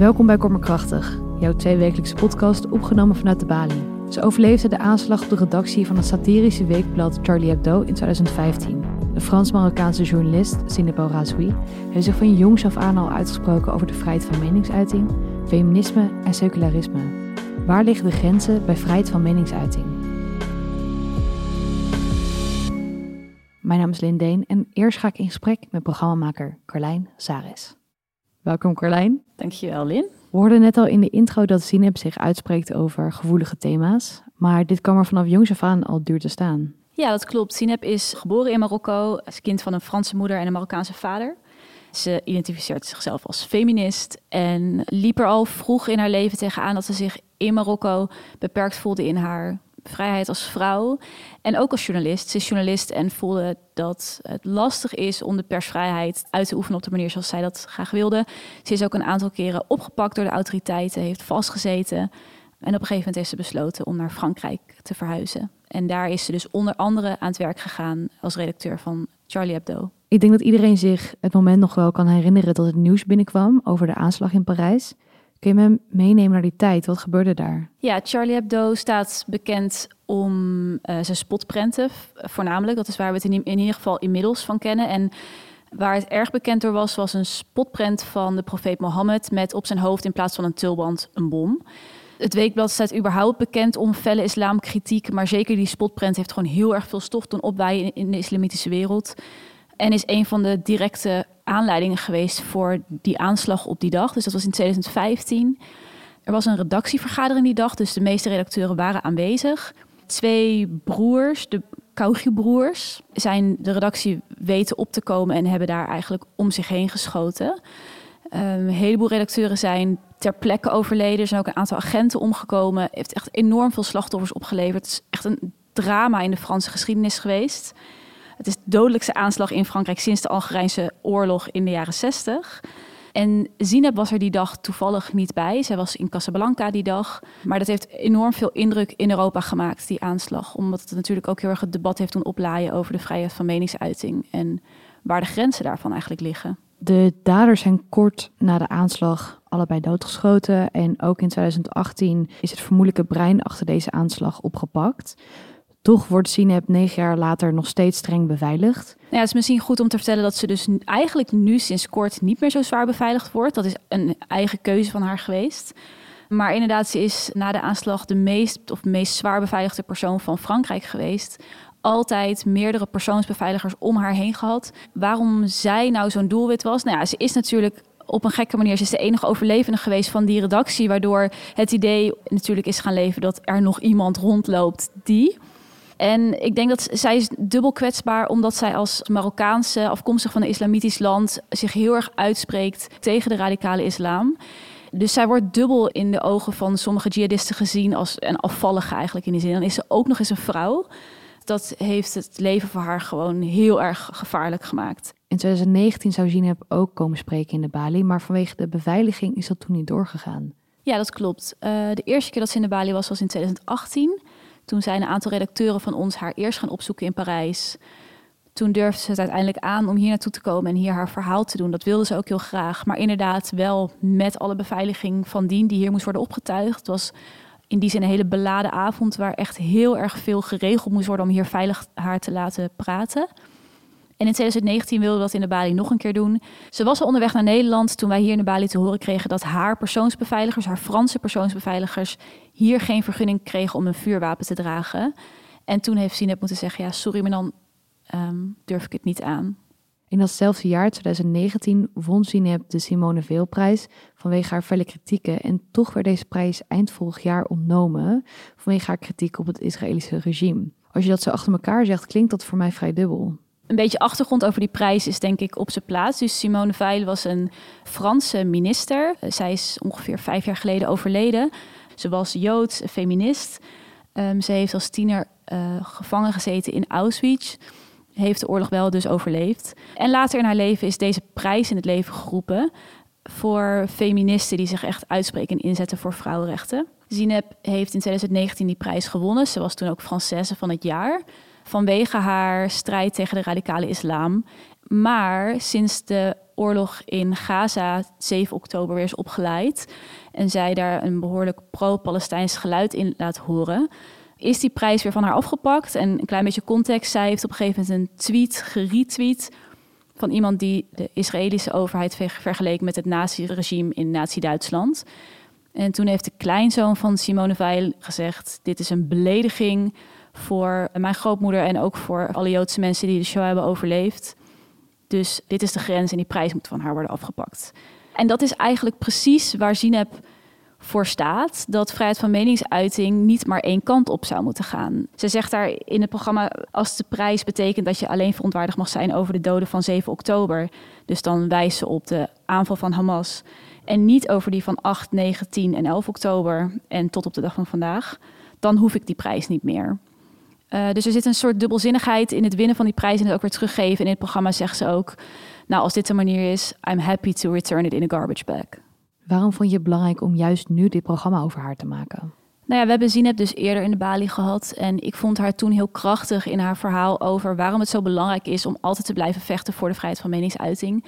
Welkom bij Kommerkrachtig, jouw tweewekelijkse podcast opgenomen vanuit de Bali. Ze overleefde de aanslag op de redactie van het satirische weekblad Charlie Hebdo in 2015. De Frans-Marokkaanse journalist Zineb Razoui heeft zich van jongs af aan al uitgesproken over de vrijheid van meningsuiting, feminisme en secularisme. Waar liggen de grenzen bij vrijheid van meningsuiting? Mijn naam is Lindeen en eerst ga ik in gesprek met programmamaker Carlijn Sares. Welkom Carlijn. Dankjewel Lin. We hoorden net al in de intro dat Zineb zich uitspreekt over gevoelige thema's, maar dit kwam er vanaf jongs af aan al duur te staan. Ja, dat klopt. Sineb is geboren in Marokko als kind van een Franse moeder en een Marokkaanse vader. Ze identificeert zichzelf als feminist en liep er al vroeg in haar leven tegenaan dat ze zich in Marokko beperkt voelde in haar vrijheid als vrouw en ook als journalist. Ze is journalist en voelde dat het lastig is om de persvrijheid uit te oefenen op de manier zoals zij dat graag wilde. Ze is ook een aantal keren opgepakt door de autoriteiten, heeft vastgezeten en op een gegeven moment heeft ze besloten om naar Frankrijk te verhuizen. En daar is ze dus onder andere aan het werk gegaan als redacteur van Charlie Hebdo. Ik denk dat iedereen zich het moment nog wel kan herinneren dat het nieuws binnenkwam over de aanslag in Parijs. Kun je me meenemen naar die tijd? Wat gebeurde daar? Ja, Charlie Hebdo staat bekend om uh, zijn spotprenten, voornamelijk. Dat is waar we het in, in ieder geval inmiddels van kennen. En waar het erg bekend door was, was een spotprent van de profeet Mohammed met op zijn hoofd in plaats van een tulband een bom. Het weekblad staat überhaupt bekend om felle islamkritiek, maar zeker die spotprent heeft gewoon heel erg veel stof doen opwaaien in de islamitische wereld. En is een van de directe aanleidingen geweest voor die aanslag op die dag. Dus dat was in 2015. Er was een redactievergadering die dag, dus de meeste redacteuren waren aanwezig. Twee broers, de Kaugi-broers, zijn de redactie weten op te komen en hebben daar eigenlijk om zich heen geschoten. Um, een heleboel redacteuren zijn ter plekke overleden. Er zijn ook een aantal agenten omgekomen. Heeft echt enorm veel slachtoffers opgeleverd. Het is echt een drama in de Franse geschiedenis geweest. Het is de dodelijkste aanslag in Frankrijk sinds de Algerijnse oorlog in de jaren 60. En Zineb was er die dag toevallig niet bij. Zij was in Casablanca die dag. Maar dat heeft enorm veel indruk in Europa gemaakt, die aanslag. Omdat het natuurlijk ook heel erg het debat heeft doen oplaaien over de vrijheid van meningsuiting. En waar de grenzen daarvan eigenlijk liggen. De daders zijn kort na de aanslag allebei doodgeschoten. En ook in 2018 is het vermoedelijke brein achter deze aanslag opgepakt. Toch wordt Sineb negen jaar later nog steeds streng beveiligd. Ja, het is misschien goed om te vertellen dat ze dus eigenlijk nu sinds kort niet meer zo zwaar beveiligd wordt. Dat is een eigen keuze van haar geweest. Maar inderdaad, ze is na de aanslag de meest of meest zwaar beveiligde persoon van Frankrijk geweest. Altijd meerdere persoonsbeveiligers om haar heen gehad. Waarom zij nou zo'n doelwit was? Nou ja, ze is natuurlijk op een gekke manier. Ze is de enige overlevende geweest van die redactie. Waardoor het idee natuurlijk is gaan leven dat er nog iemand rondloopt die. En ik denk dat zij is dubbel kwetsbaar omdat zij als Marokkaanse, afkomstig van een islamitisch land, zich heel erg uitspreekt tegen de radicale islam. Dus zij wordt dubbel in de ogen van sommige jihadisten gezien als een afvallige eigenlijk in die zin. Dan is ze ook nog eens een vrouw. Dat heeft het leven voor haar gewoon heel erg gevaarlijk gemaakt. In 2019 zou Zineb ook komen spreken in de Bali, maar vanwege de beveiliging is dat toen niet doorgegaan. Ja, dat klopt. Uh, de eerste keer dat ze in de Bali was, was in 2018. Toen zijn een aantal redacteuren van ons haar eerst gaan opzoeken in Parijs. Toen durfde ze het uiteindelijk aan om hier naartoe te komen en hier haar verhaal te doen. Dat wilde ze ook heel graag. Maar inderdaad, wel met alle beveiliging van dien die hier moest worden opgetuigd. Het was in die zin een hele beladen avond waar echt heel erg veel geregeld moest worden om hier veilig haar te laten praten. En in 2019 wilde dat in de Bali nog een keer doen. Ze was al onderweg naar Nederland toen wij hier in de Bali te horen kregen dat haar persoonsbeveiligers, haar Franse persoonsbeveiligers, hier geen vergunning kregen om een vuurwapen te dragen. En toen heeft Sineb moeten zeggen, ja sorry, maar dan um, durf ik het niet aan. In datzelfde jaar, 2019, won Sineb de Simone Veelprijs vanwege haar felle kritieken. En toch werd deze prijs eind vorig jaar ontnomen vanwege haar kritiek op het Israëlische regime. Als je dat zo achter elkaar zegt, klinkt dat voor mij vrij dubbel een beetje achtergrond over die prijs is denk ik op zijn plaats. Dus Simone Veil was een Franse minister. Zij is ongeveer vijf jaar geleden overleden. Ze was Joods, feminist. Um, ze heeft als tiener uh, gevangen gezeten in Auschwitz. Heeft de oorlog wel dus overleefd. En later in haar leven is deze prijs in het leven geroepen voor feministen die zich echt uitspreken en inzetten voor vrouwenrechten. Zineb heeft in 2019 die prijs gewonnen. Ze was toen ook Française van het jaar vanwege haar strijd tegen de radicale islam. Maar sinds de oorlog in Gaza 7 oktober weer is opgeleid en zij daar een behoorlijk pro-Palestijns geluid in laat horen, is die prijs weer van haar afgepakt. En een klein beetje context, zij heeft op een gegeven moment een tweet geretweet van iemand die de Israëlische overheid vergeleken met het nazi-regime in Nazi-Duitsland. En toen heeft de kleinzoon van Simone Weil gezegd: Dit is een belediging voor mijn grootmoeder en ook voor alle Joodse mensen die de show hebben overleefd. Dus dit is de grens en die prijs moet van haar worden afgepakt. En dat is eigenlijk precies waar Zineb voor staat dat vrijheid van meningsuiting niet maar één kant op zou moeten gaan. Ze zegt daar in het programma: als de prijs betekent dat je alleen verontwaardigd mag zijn over de doden van 7 oktober, dus dan wijzen ze op de aanval van Hamas, en niet over die van 8, 9, 10 en 11 oktober en tot op de dag van vandaag, dan hoef ik die prijs niet meer. Uh, dus er zit een soort dubbelzinnigheid in het winnen van die prijs en het ook weer teruggeven. In het programma zegt ze ook: Nou, als dit de manier is, I'm happy to return it in a garbage bag. Waarom vond je het belangrijk om juist nu dit programma over haar te maken? Nou ja, we hebben Zineb dus eerder in de Bali gehad. En ik vond haar toen heel krachtig in haar verhaal over waarom het zo belangrijk is om altijd te blijven vechten voor de vrijheid van meningsuiting.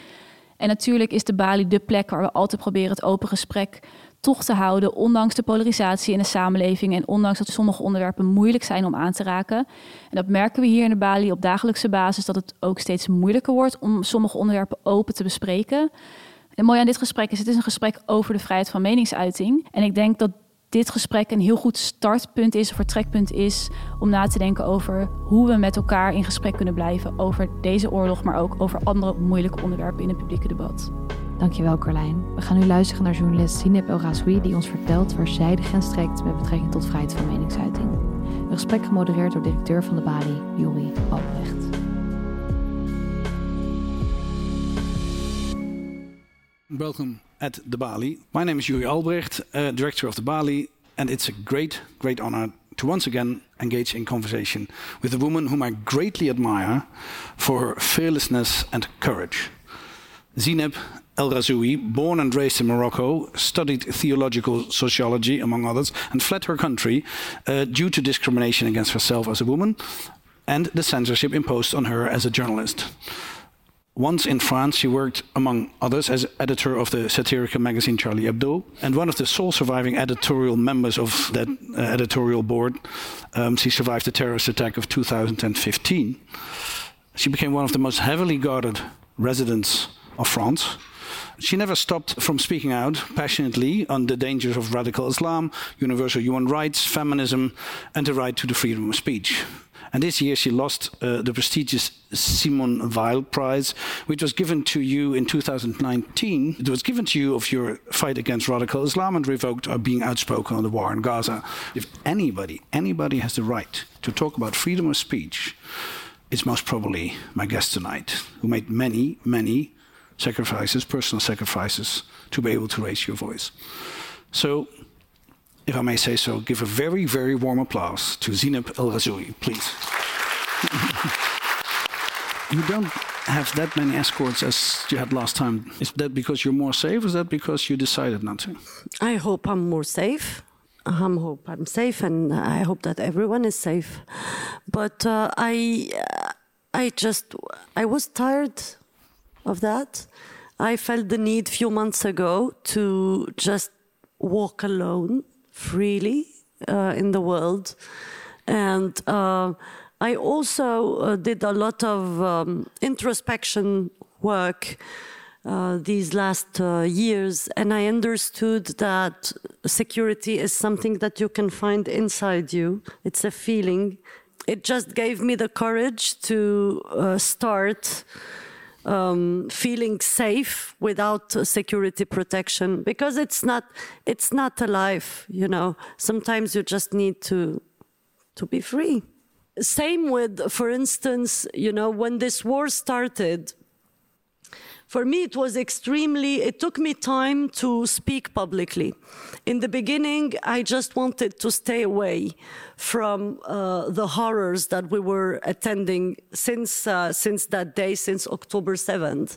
En natuurlijk is de Bali de plek waar we altijd proberen het open gesprek toch te houden, ondanks de polarisatie in de samenleving en ondanks dat sommige onderwerpen moeilijk zijn om aan te raken. En dat merken we hier in de Bali op dagelijkse basis, dat het ook steeds moeilijker wordt om sommige onderwerpen open te bespreken. En mooi aan dit gesprek is, het is een gesprek over de vrijheid van meningsuiting. En ik denk dat dit gesprek een heel goed startpunt is, vertrekpunt is, om na te denken over hoe we met elkaar in gesprek kunnen blijven over deze oorlog, maar ook over andere moeilijke onderwerpen in het publieke debat. Dankjewel Carlijn. We gaan nu luisteren naar journalist Sineb El die ons vertelt waar zij de grens trekt met betrekking tot vrijheid van meningsuiting. Een gesprek gemodereerd door directeur van de Bali, Juri Albrecht. Welcome at the Bali. My name is Yuri Albrecht, uh, director of the Bali, and it's a great, great honor to once again engage in conversation with a woman whom I greatly admire for her fearlessness and courage. Zineb El Rhazoui, born and raised in Morocco, studied theological sociology, among others, and fled her country uh, due to discrimination against herself as a woman and the censorship imposed on her as a journalist. Once in France, she worked, among others, as editor of the satirical magazine Charlie Hebdo, and one of the sole surviving editorial members of that uh, editorial board. Um, she survived the terrorist attack of 2015. She became one of the most heavily guarded residents of France. She never stopped from speaking out passionately on the dangers of radical Islam, universal human rights, feminism, and the right to the freedom of speech. And this year she lost uh, the prestigious Simon Veil Prize, which was given to you in 2019. It was given to you of your fight against radical Islam and revoked by being outspoken on the war in Gaza. If anybody, anybody has the right to talk about freedom of speech, it's most probably my guest tonight, who made many, many sacrifices, personal sacrifices, to be able to raise your voice. So if I may say so, give a very, very warm applause to Zineb El Rhazoui, please. you don't have that many escorts as you had last time. Is that because you're more safe? Or is that because you decided not to? I hope I'm more safe. I hope I'm safe, and I hope that everyone is safe. But uh, I, I just, I was tired of that. I felt the need a few months ago to just walk alone freely uh, in the world. And uh, I also uh, did a lot of um, introspection work uh, these last uh, years, and I understood that security is something that you can find inside you. It's a feeling. It just gave me the courage to uh, start um, feeling safe without security protection because it's not it's not a life you know sometimes you just need to to be free same with for instance you know when this war started for me, it was extremely, it took me time to speak publicly. In the beginning, I just wanted to stay away from uh, the horrors that we were attending since, uh, since that day, since October 7th.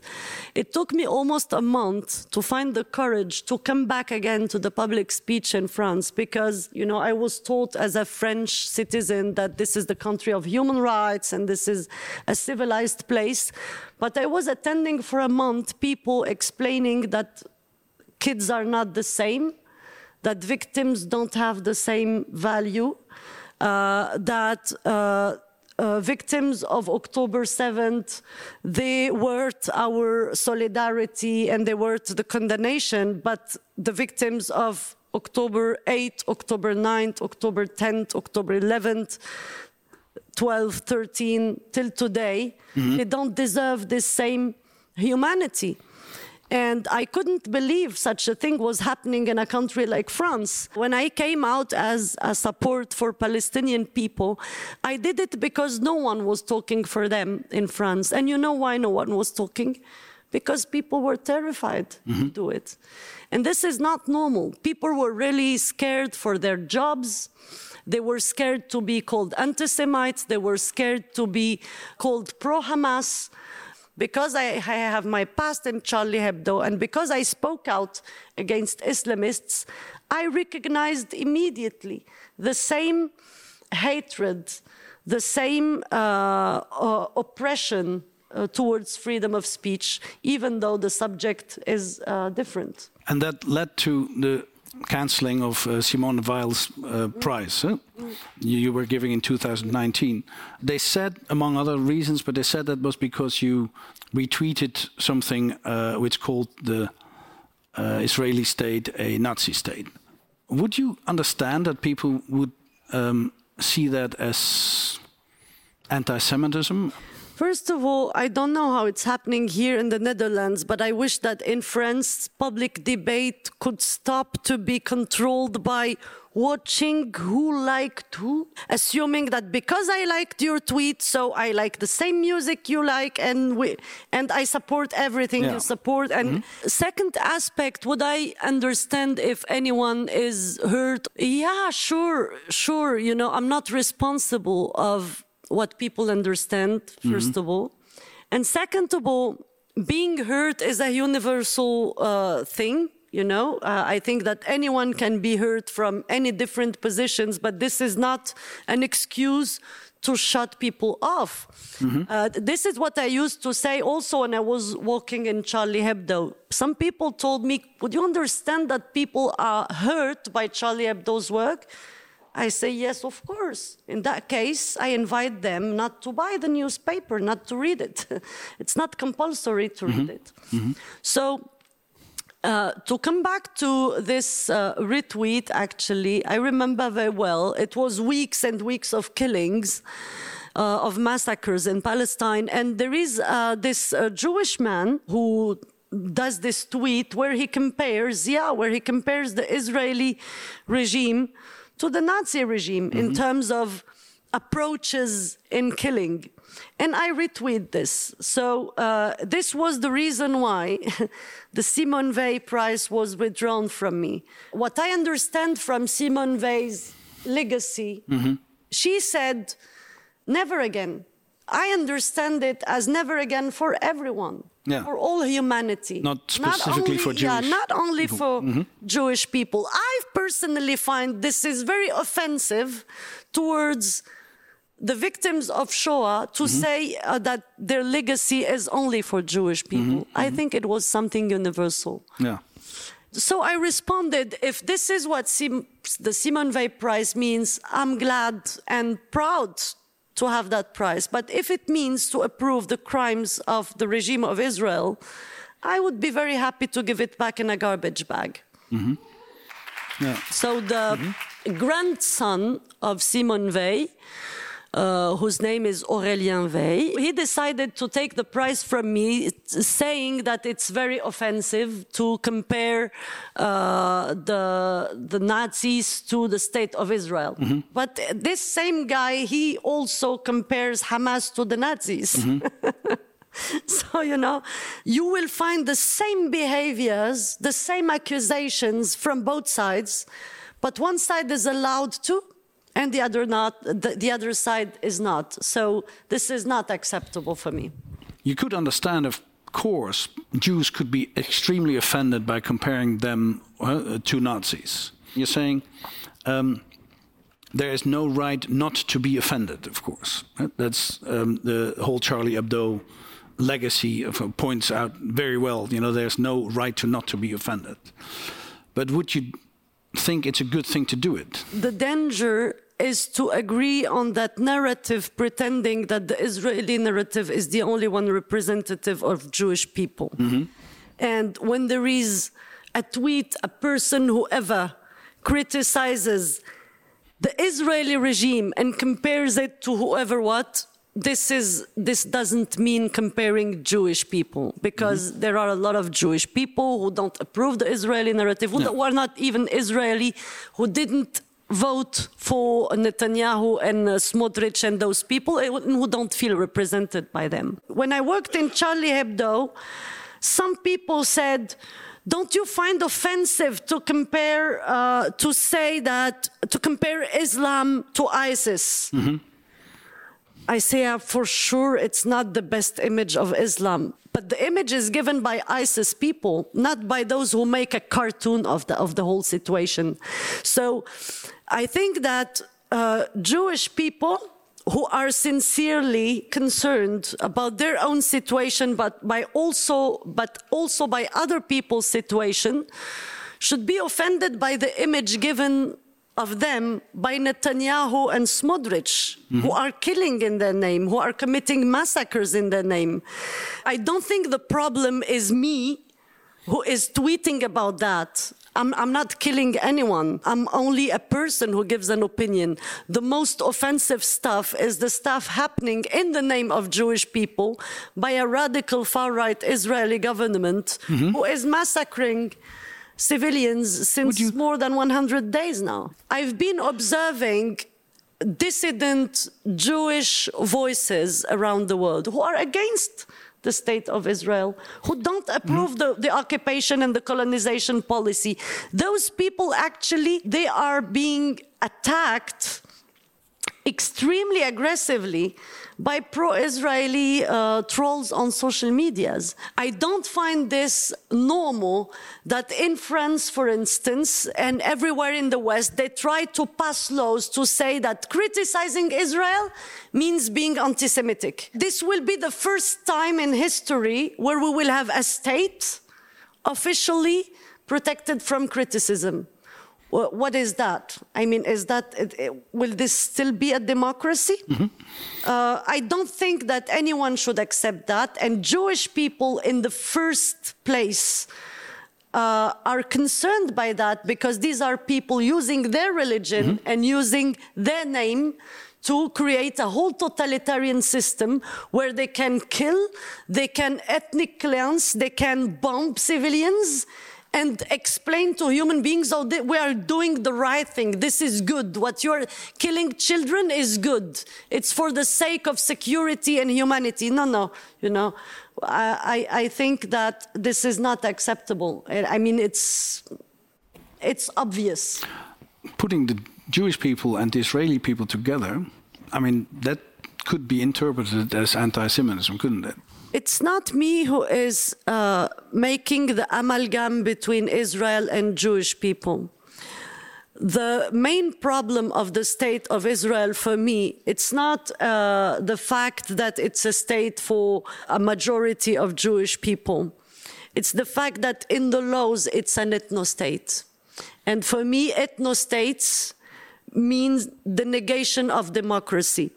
It took me almost a month to find the courage to come back again to the public speech in France because, you know, I was taught as a French citizen that this is the country of human rights and this is a civilized place. But I was attending for a month people explaining that kids are not the same, that victims don't have the same value, that uh, uh, victims of October 7th, they worth our solidarity and they worth the condemnation, but the victims of October 8th, October 9th, October 10th, October 11th, 12, 13, till today, mm-hmm. they don't deserve this same humanity. And I couldn't believe such a thing was happening in a country like France. When I came out as a support for Palestinian people, I did it because no one was talking for them in France. And you know why no one was talking? Because people were terrified mm-hmm. to do it. And this is not normal. People were really scared for their jobs. They were scared to be called anti Semites. They were scared to be called pro Hamas because I, I, have my past in Charlie Hebdo and because I spoke out against Islamists, I recognized immediately the same hatred, the same uh, uh, oppression uh, towards freedom of speech, even though the subject is uh, different. And that led to the cancelling of uh, Simone Veil's uh, prize huh? you, were giving in 2019. They said, among other reasons, but they said that was because you retweeted something uh, which called the uh, Israeli state a Nazi state. Would you understand that people would um, see that as anti-Semitism? First of all, I don't know how it's happening here in the Netherlands, but I wish that in France, public debate could stop to be controlled by watching who liked who, assuming that because I liked your tweet, so I like the same music you like, and we and I support everything yeah. you support. And mm-hmm. second aspect, would I understand if anyone is hurt? Yeah, sure, sure. You know, I'm not responsible of what people understand, 1st mm-hmm. of all. And second of all, being hurt is a universal uh, thing. You know, uh, I think that anyone can be hurt from any different positions, but this is not an excuse to shut people off. Mm-hmm. Uh, this is what I used to say also when I was working in Charlie Hebdo. Some people told me, Would you understand that people are hurt by Charlie Hebdo's work? I say, yes, of course. In that case, I invite them not to buy the newspaper, not to read it. it's not compulsory to mm-hmm. read it. Mm-hmm. So, uh, to come back to this uh, retweet, actually, I remember very well. It was weeks and weeks of killings. Uh, of massacres in Palestine. And there is uh, this uh, Jewish man who does this tweet where he compares, yeah, where he compares the Israeli regime to the Nazi regime mm-hmm. in terms of approaches in killing. And I retweet this. So uh, this was the reason why the Simone Veil Prize was withdrawn from me. What I understand from Simone Veil's legacy, mm-hmm. she said, never again. I understand it as never again for everyone yeah. for all humanity. Not specifically not only, for Jewish. Yeah, not only for mm-hmm. Jewish people. I personally find this is very offensive towards the victims of Shoah to mm-hmm. say uh, that their legacy is only for Jewish people. Mm-hmm. I mm-hmm. think it was something universal. Yeah. So I responded, if this is what Sim- the Simone Veil Prize means, I'm glad and proud to have that prize. But if it means to approve the crimes of the regime of Israel, I would be very happy to give it back in a garbage bag. Mm-hmm. Yeah. So the mm-hmm. grandson of Simone Veil uh, whose name is Aurélien Veil. He decided to take the prize from me, saying that it's very offensive to compare uh, the the Nazis to the state of Israel. Mm-hmm. But this same guy, he also compares Hamas to the Nazis. Mm-hmm. so, you know, you will find the same behaviors, the same accusations from both sides, but one side is allowed to and the other not the, the other side is not so this is not acceptable for me you could understand of course jews could be extremely offended by comparing them uh, to nazis you're saying um, there is no right not to be offended of course that's um, the whole charlie hebdo legacy of, uh, points out very well. You know, there's no right to not to be offended. But would you think it's a good thing to do it? The danger is to agree on that narrative, pretending that the Israeli narrative is the only one representative of Jewish people. Mm-hmm. And when there is a tweet, a person, whoever criticizes the Israeli regime and compares it to whoever what, this is this doesn't mean comparing Jewish people because mm-hmm. there are a lot of Jewish people who don't approve the Israeli narrative, who, no. are not even Israeli, who didn't vote for Netanyahu and uh, Smotrich and those people eh, who don't feel represented by them. When I worked in Charlie Hebdo, some people said, don't you find offensive to compare, uh, to say that, to compare Islam to ISIS? Mm-hmm. I say uh, for sure it's not the best image of Islam, but the image is given by ISIS people, not by those who make a cartoon of the of the whole situation. So, I think that uh, Jewish people who are sincerely concerned about their own situation, but by also but also by other people's situation, should be offended by the image given of them by Netanyahu and Smotrich, mm-hmm. who are killing in their name, who are committing massacres in their name. I don't think the problem is me who is tweeting about that. I'm, I'm, not killing anyone. I'm only a person who gives an opinion. The most offensive stuff is the stuff happening in the name of Jewish people by a radical far right Israeli government mm-hmm. who is massacring civilians since you... more than 100 days now. I've been observing dissident Jewish voices around the world who are against the state of Israel, who don't approve mm. the, the occupation and the colonization policy. Those people actually, they are being attacked extremely aggressively by pro-Israeli uh, trolls on social medias. I don't find this normal that in France, for instance, and everywhere in the West, they try to pass laws to say that criticizing Israel means being anti-Semitic. This will be the first time in history where we will have a state officially protected from criticism what is that? I mean, is that will this still be a democracy? Mm-hmm. Uh, I don't think that anyone should accept that, and Jewish people in the first place. Uh, are concerned by that because these are people using their religion mm-hmm. and using their name to create a whole totalitarian system where they can kill, they can ethnic cleanse, they can bomb civilians, and explain to human beings, oh, we are doing the right thing. This is good. What you're killing children is good. It's for the sake of security and humanity. No, no, you know, I, I think that this is not acceptable. I mean, it's, it's obvious. Putting the Jewish people and the Israeli people together, I mean, that could be interpreted as anti Semitism, couldn't it? It's not me who is uh, making the amalgam between Israel and Jewish people. The main problem of the state of Israel for me, it's not uh, the fact that it's a state for a majority of Jewish people. It's the fact that in the laws it's an ethno state. And for me, ethno states means the negation of democracy.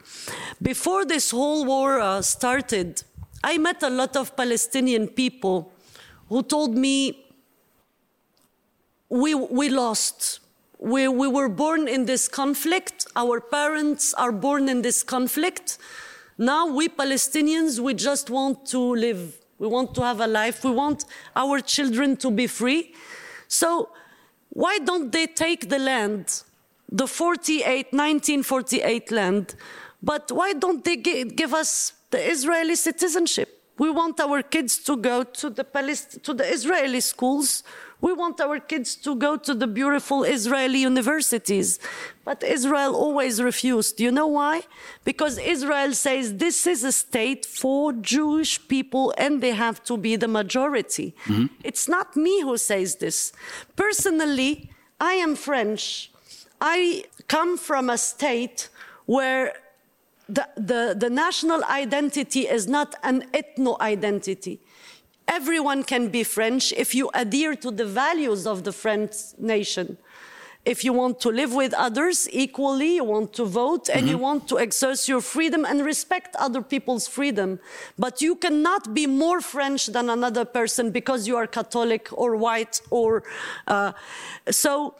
Before this whole war uh, started, I met a lot of Palestinian people who told me, we, we lost. We, we were born in this conflict. Our parents are born in this conflict. Now, we Palestinians, we just want to live. We want to have a life. We want our children to be free. So, why don't they take the land, the 48, 1948 land? But why don't they give us the Israeli citizenship. We want our kids to go to the, Palest- to the Israeli schools. We want our kids to go to the beautiful Israeli universities. But Israel always refused. Do you know why? Because Israel says this is a state for Jewish people and they have to be the majority. Mm-hmm. It's not me who says this. Personally, I am French. I come from a state where the, the, the national identity is not an ethno identity. Everyone can be French if you adhere to the values of the French nation. If you want to live with others equally, you want to vote, and you want to exercise your freedom and respect other people's freedom. But you cannot be more French than another person because you are Catholic or white or. Uh, so,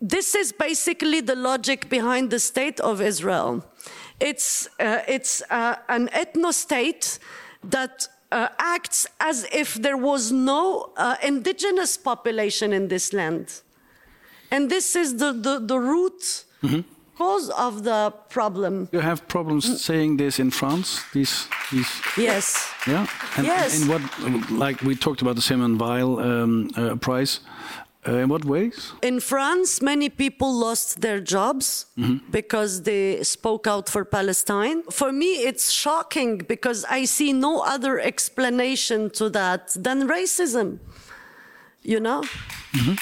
this is basically the logic behind the state of Israel. It's, uh, it's uh, an ethno state that uh, acts as if there was no uh, indigenous population in this land. And this is the, the, the root cause of the problem. You have problems saying this in France. These, these, Yes. yeah. And Yes. In what, like we talked about the Simon Veil um, uh, prize. Uh, in what ways? In France, many people lost their jobs mm-hmm. because they spoke out for Palestine. For me, it's shocking because I see no other explanation to that than racism. You know? Mm-hmm.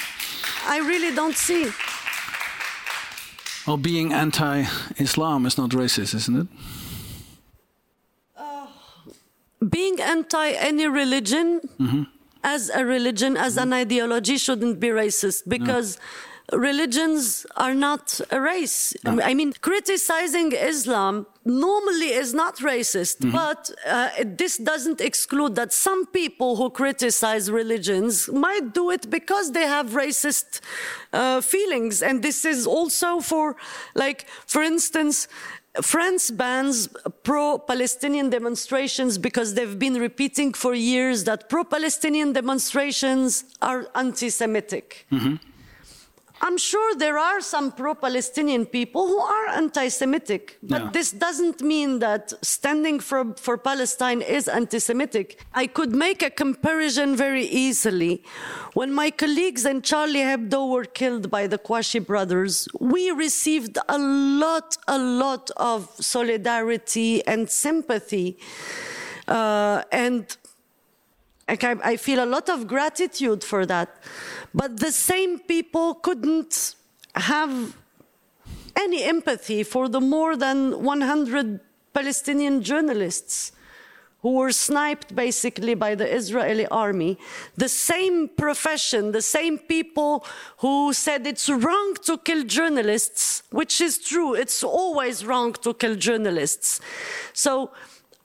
I really don't see. Well, being anti-Islam is not racist, isn't it? Uh, being anti any religion mm-hmm. As a religion, as an ideology, shouldn't be racist because religions are not a race. I mean, criticizing Islam normally is not racist, but uh, it- this doesn't exclude that some people who criticize religions might do it because they have racist uh, feelings. And this is also for, like, for instance, France bans pro Palestinian demonstrations because they've been repeating for years that pro Palestinian demonstrations are anti Semitic. Mm-hmm. I'm sure there are some pro Palestinian people who are anti Semitic, but Yeah. this doesn't mean that standing for, for Palestine is anti Semitic. I could make a comparison very easily. When my colleagues and Charlie Hebdo were killed by the Kouachi brothers, we received a lot, a lot of solidarity and sympathy. Uh, and like I, I feel a lot of gratitude for that. But the same people couldn't have any empathy for the more than 100 Palestinian journalists who were sniped basically by the Israeli army. The same profession, the same people who said it's wrong to kill journalists, which is true, it's always wrong to kill journalists. So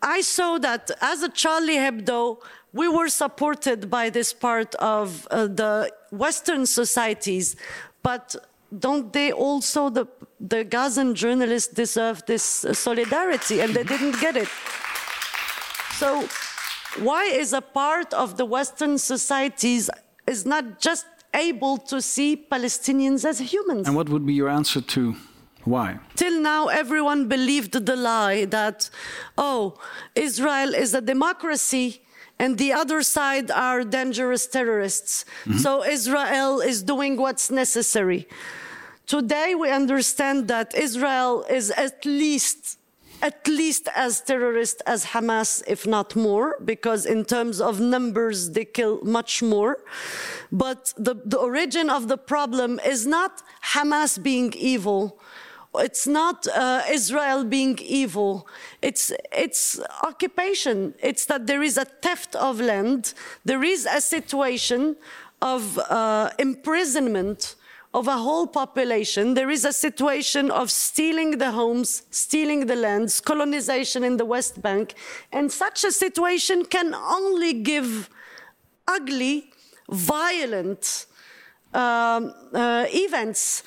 I saw that as a Charlie Hebdo, we were supported by this part of uh, the Western societies, but don't they also, the, the Gazan journalists deserve this uh, solidarity and they didn't get it? So why is a part of the Western societies is not just able to see Palestinians as humans? And what would be your answer to why? Till now, everyone believed the lie that, oh, Israel is a democracy and the other side are dangerous terrorists. Mm-hmm. So Israel is doing what's necessary. Today, we understand that Israel is at least at least as terrorist as Hamas, if not more, because in terms of numbers, they kill much more. But the, the origin of the problem is not Hamas being evil. It's not uh, Israel being evil. It's, it's occupation. It's that there is a theft of land. There is a situation of uh, imprisonment of a whole population. There is a situation of stealing the homes, stealing the lands, colonization in the West Bank. And such a situation can only give ugly, violent um, uh, events.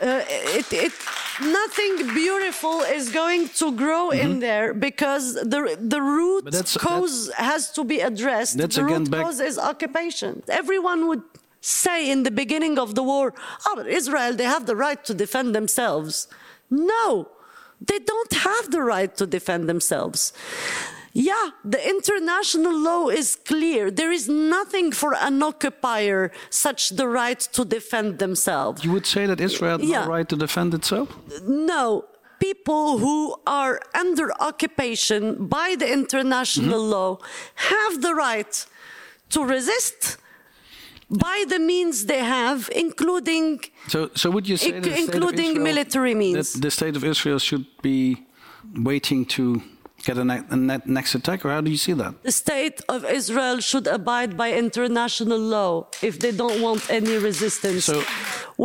Uh, it, it, nothing beautiful is going to grow in there because the, the root cause has to be addressed. That's the root back- cause is occupation. Everyone would say in the beginning of the war, oh, but Israel, they have the right to defend themselves. No, they don't have the right to defend themselves. Yeah, the international law is clear. There is nothing for an occupier such the right to defend themselves. You would say that Israel has Yeah. no right to defend itself? No, people who are under occupation by the international mm-hmm. law have the right to resist by the means they have, including So, so would you say Inc- that the state of including Israel- military means. that the state of Israel should be waiting to get a, ne- a ne- next attack, or how do you see that? The state of Israel should abide by international law if they don't want any resistance. So-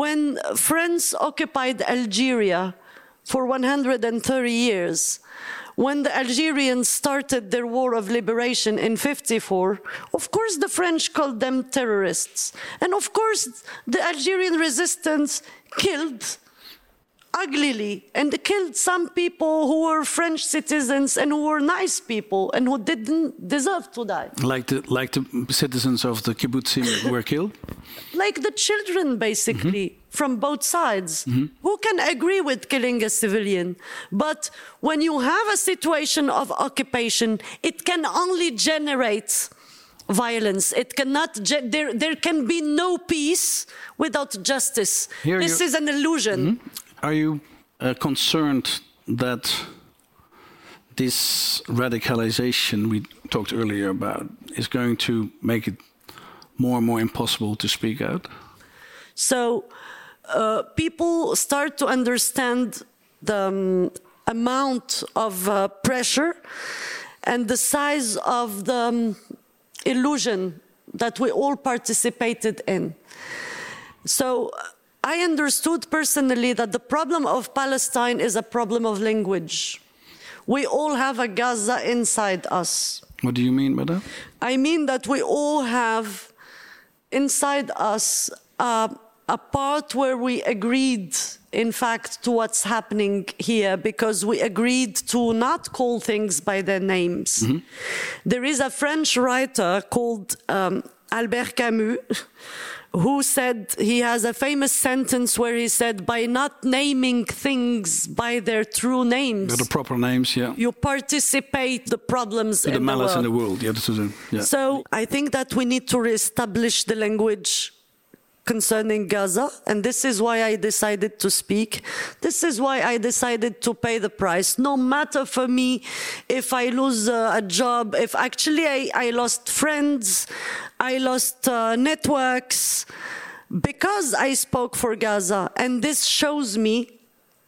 when France occupied Algeria for 130 years, when the Algerians started their war of liberation in 54, of course the French called them terrorists. And of course the Algerian resistance killed uglily and killed some people who were French citizens and who were nice people and who didn't deserve to die. Like the like the citizens of the kibbutzim who were killed. Like the children, basically, mm-hmm. from both sides. Mm-hmm. Who can agree with killing a civilian? But when you have a situation of occupation, it can only generate violence. It cannot, ge- there, there can be no peace without justice. Here this is an illusion. Mm-hmm. Are you uh, concerned that this radicalization we talked earlier about is going to make it more and more impossible to speak out? So uh, people start to understand the um, amount of uh, pressure and the size of the um, illusion that we all participated in. So I understood personally that the problem of Palestine is a problem of language. We all have a Gaza inside us. What do you mean by that? I mean that we all have inside us uh, a part where we agreed, in fact, to what's happening here because we agreed to not call things by their names. There is a French writer called um, Albert Camus. Who said he has a famous sentence where he said, by not naming things by their true names, The proper names, yeah. you participate the problems the in malice the in world. the world, yeah. The, yeah. So I think that we need to reestablish the language concerning Gaza, and this is why I decided to speak. This is why I decided to pay the price. No matter for me if I lose uh, a job, if actually I, I lost friends, I lost uh, networks because I spoke for Gaza, and this shows me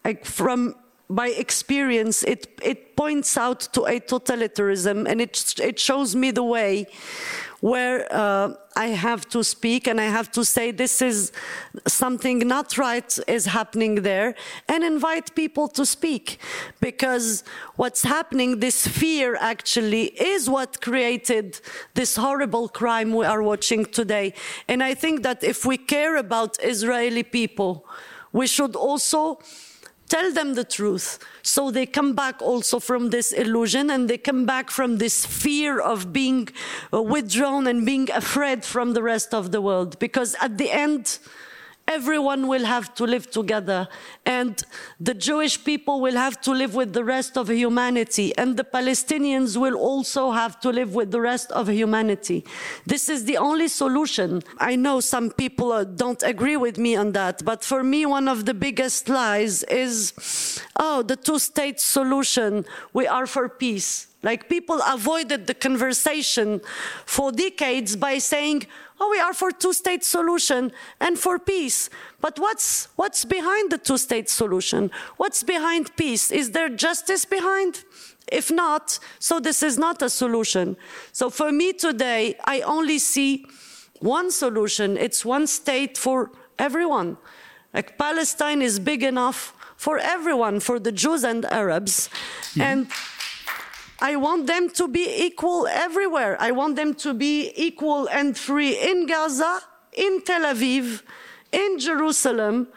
like from by experience, it, it points out to a totalitarianism and it, it shows me the way where uh, I have to speak and I have to say this is something not right is happening there and invite people to speak because what's happening, this fear actually is what created this horrible crime we are watching today. And I think that if we care about Israeli people, we should also tell them the truth. So they come back also from this illusion and they come back from this fear of being uh, withdrawn and being afraid from the rest of the world. Because at the end everyone will have to live together and the jewish people will have to live with the rest of humanity and the palestinians will also have to live with the rest of humanity. This is the only solution. I know some people uh, don't agree with me on that but for me one of the biggest lies is oh the two state solution. We are for peace. Like people avoided the conversation for decades by saying, "Oh, we are for two-state solution and for peace." But what's what's behind the two-state solution? What's behind peace? Is there justice behind? If not, so this is not a solution. So for me today, I only see one solution. It's one state for everyone. Like Palestine is big enough for everyone, for the Jews and Arabs, mm-hmm. and I want them to be equal everywhere. I want them to be equal and free in Gaza, in Tel Aviv, in Jerusalem.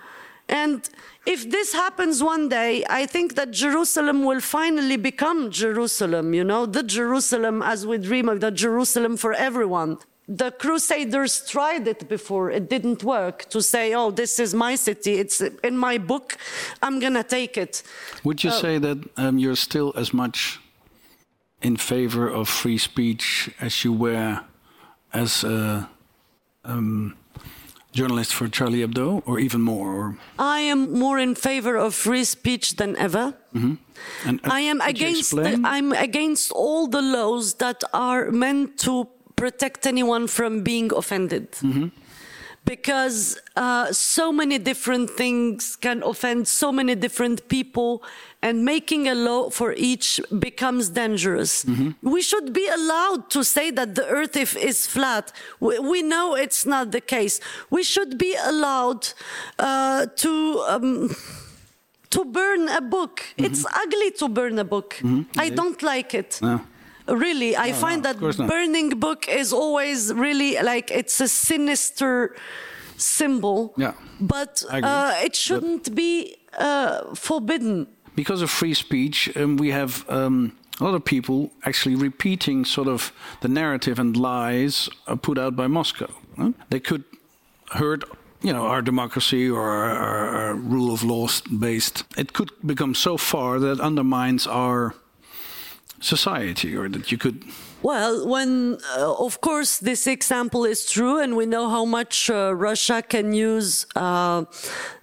And if this happens one day, I think that Jerusalem will finally become Jerusalem, you know, the Jerusalem as we dream of, the Jerusalem for everyone. The Crusaders tried it before, it didn't work to say, oh, this is my city, it's in my book, I'm gonna take it. Would you say that um, you're still as much in favor of free speech as you were as a um, journalist for Charlie Hebdo, or even more? Or, I am more in favor of free speech than ever. Mm-hmm. and, and I am against the. I'm against all the laws that are meant to protect anyone from being offended. Mm-hmm. Because uh, so many different things can offend so many different people and making a law for each becomes dangerous. Mm-hmm. We should be allowed to say that the earth if, is flat. We, we, know it's not the case. We should be allowed uh, to. Um, to burn a book. Mm-hmm. It's ugly to burn a book. Mm-hmm. I don't like it. No. Really, I no, find no, that burning book is always really like it's a sinister symbol. Yeah. But uh, it shouldn't but be uh, forbidden. Because of free speech, um, we have um, a lot of people actually repeating sort of the narrative and lies uh, put out by Moscow. Huh? They could hurt you know, our democracy or our, our, our, rule of law based, it could become so far that undermines our society or that you could well, when uh, of course this example is true, and we know how much uh, Russia can use uh,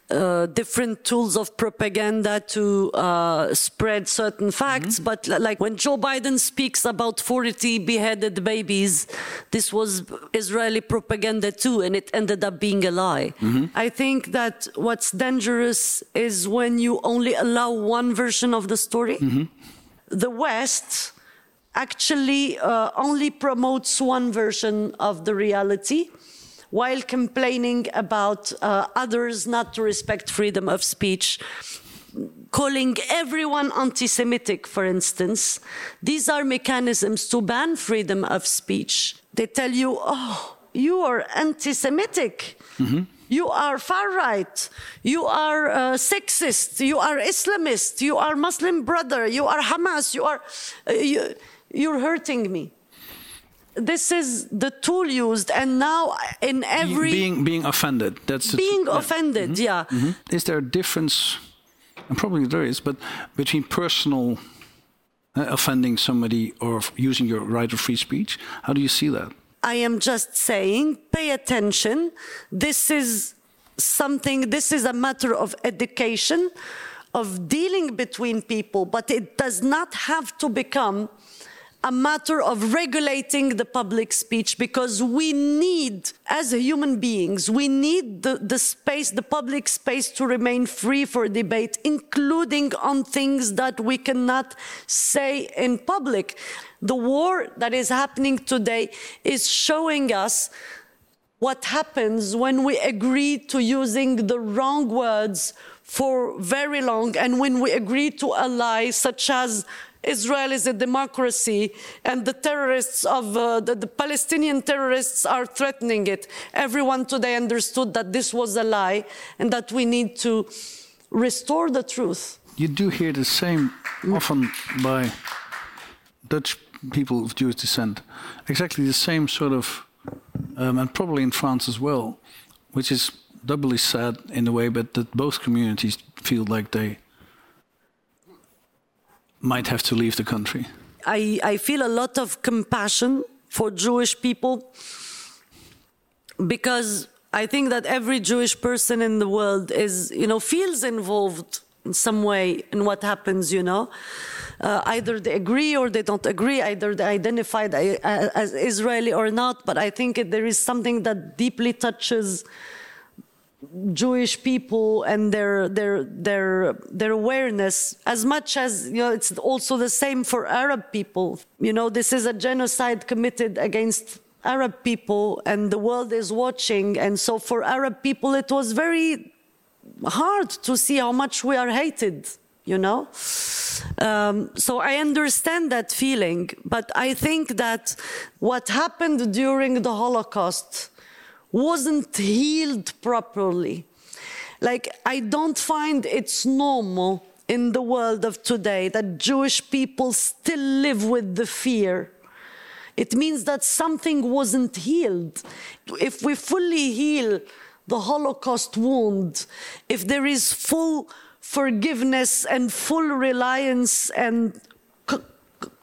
uh different tools of propaganda to uh, spread certain facts. Mm -hmm. But like when Joe Biden speaks about 40 beheaded babies, this was Israeli propaganda too, and it ended up being a lie. Mm -hmm. I think that what's dangerous is when you only allow one version of the story. Mm -hmm. The West actually uh, only promotes one version of the reality while complaining about uh, others not to respect freedom of speech calling everyone anti Semitic, for instance, these are mechanisms to ban freedom of speech. They tell you, oh, you are anti Semitic. Mm-hmm. You are far right. You are uh, sexist. You are Islamist. You are Muslim brother. You are Hamas. You are. Uh, you, you're hurting me this is the tool used and now in every being being offended that's being offended mm -hmm. yeah mm -hmm. is there a difference and probably there is but between personal uh, offending somebody or using your right of free speech how do you see that i am just saying pay attention. This is something this is a matter of education of dealing between people but it does not have to become a matter of regulating the public speech because we need, as human beings, we need the, the space, the public space to remain free for debate, including on things that we cannot say in public. The war that is happening today is showing us what happens when we agree to using the wrong words for very long and when we agree to a lie such as Israel is a democracy and the terrorists of uh, the, the, Palestinian terrorists are threatening it. Everyone today understood that this was a lie and that we need to restore the truth. You do hear the same often by Dutch people of Jewish descent, exactly the same sort of, um, and probably in France as well, which is doubly sad in a way, but that both communities feel like they might have to leave the country? I, I feel a lot of compassion for Jewish people because I think that every Jewish person in the world is, you know, feels involved in some way in what happens, you know. Uh, either they agree or they don't agree, either they identify as Israeli or not, but I think there is something that deeply touches Jewish people and their their their their awareness as much as you know it's also the same for Arab people. You know, this is a genocide committed against Arab people and the world is watching and so for Arab people it was very hard to see how much we are hated, you know? Um, so I understand that feeling, but I think that what happened during the Holocaust wasn't healed properly. Like, I don't find it's normal in the world of today that Jewish people still live with the fear. It means that something wasn't healed. If we fully heal the Holocaust wound, if there is full forgiveness and full reliance and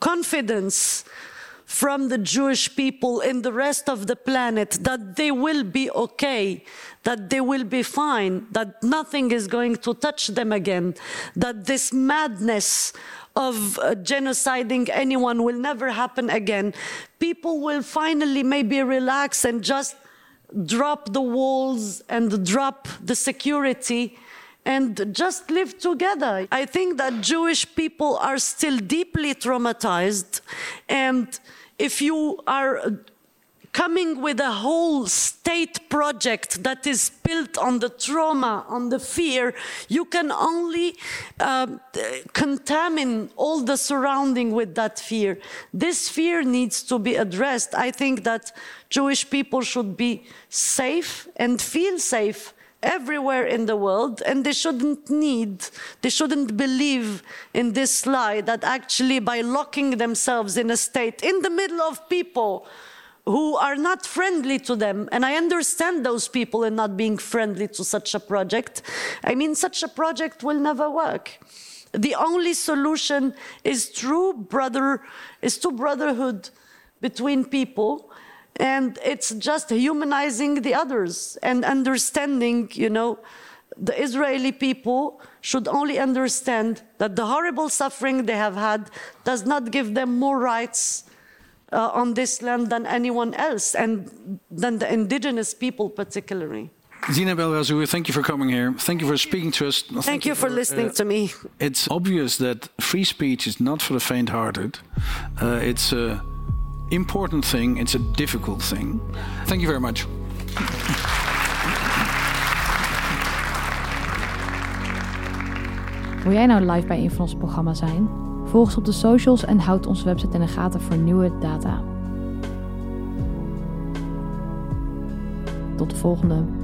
confidence from the Jewish people in the rest of the planet that they will be okay, that they will be fine, that nothing is going to touch them again, that this madness of uh, genociding anyone will never happen again. People will finally maybe relax and just drop the walls and drop the security and just live together. I think that Jewish people are still deeply traumatized. And if you are coming with a whole state project that is built on the trauma, on the fear, you can only uh, contaminate all the surrounding with that fear. This fear needs to be addressed. I think that Jewish people should be safe and feel safe everywhere in the world and they shouldn't need they shouldn't believe in this lie that actually by locking themselves in a state in the middle of people who are not friendly to them. And I understand those people in not being friendly to such a project. I mean, such a project will never work. The only solution is true brother, is true brotherhood between people. And it's just humanizing the others and understanding, you know, the Israeli people should only understand that the horrible suffering they have had does not give them more rights uh, on this land than anyone else, and than the indigenous people particularly. Zineb El Rhazoui, thank you for coming here. Thank you for speaking to us. Thank, thank you for, for listening uh, to me. It's obvious that free speech is not for the faint-hearted. Uh, it's an important thing. It's a difficult thing. Thank you very much. Wil jij nou live bij een van ons programma zijn? Volg ons op de socials en houd onze website in de gaten voor nieuwe data. Tot de volgende.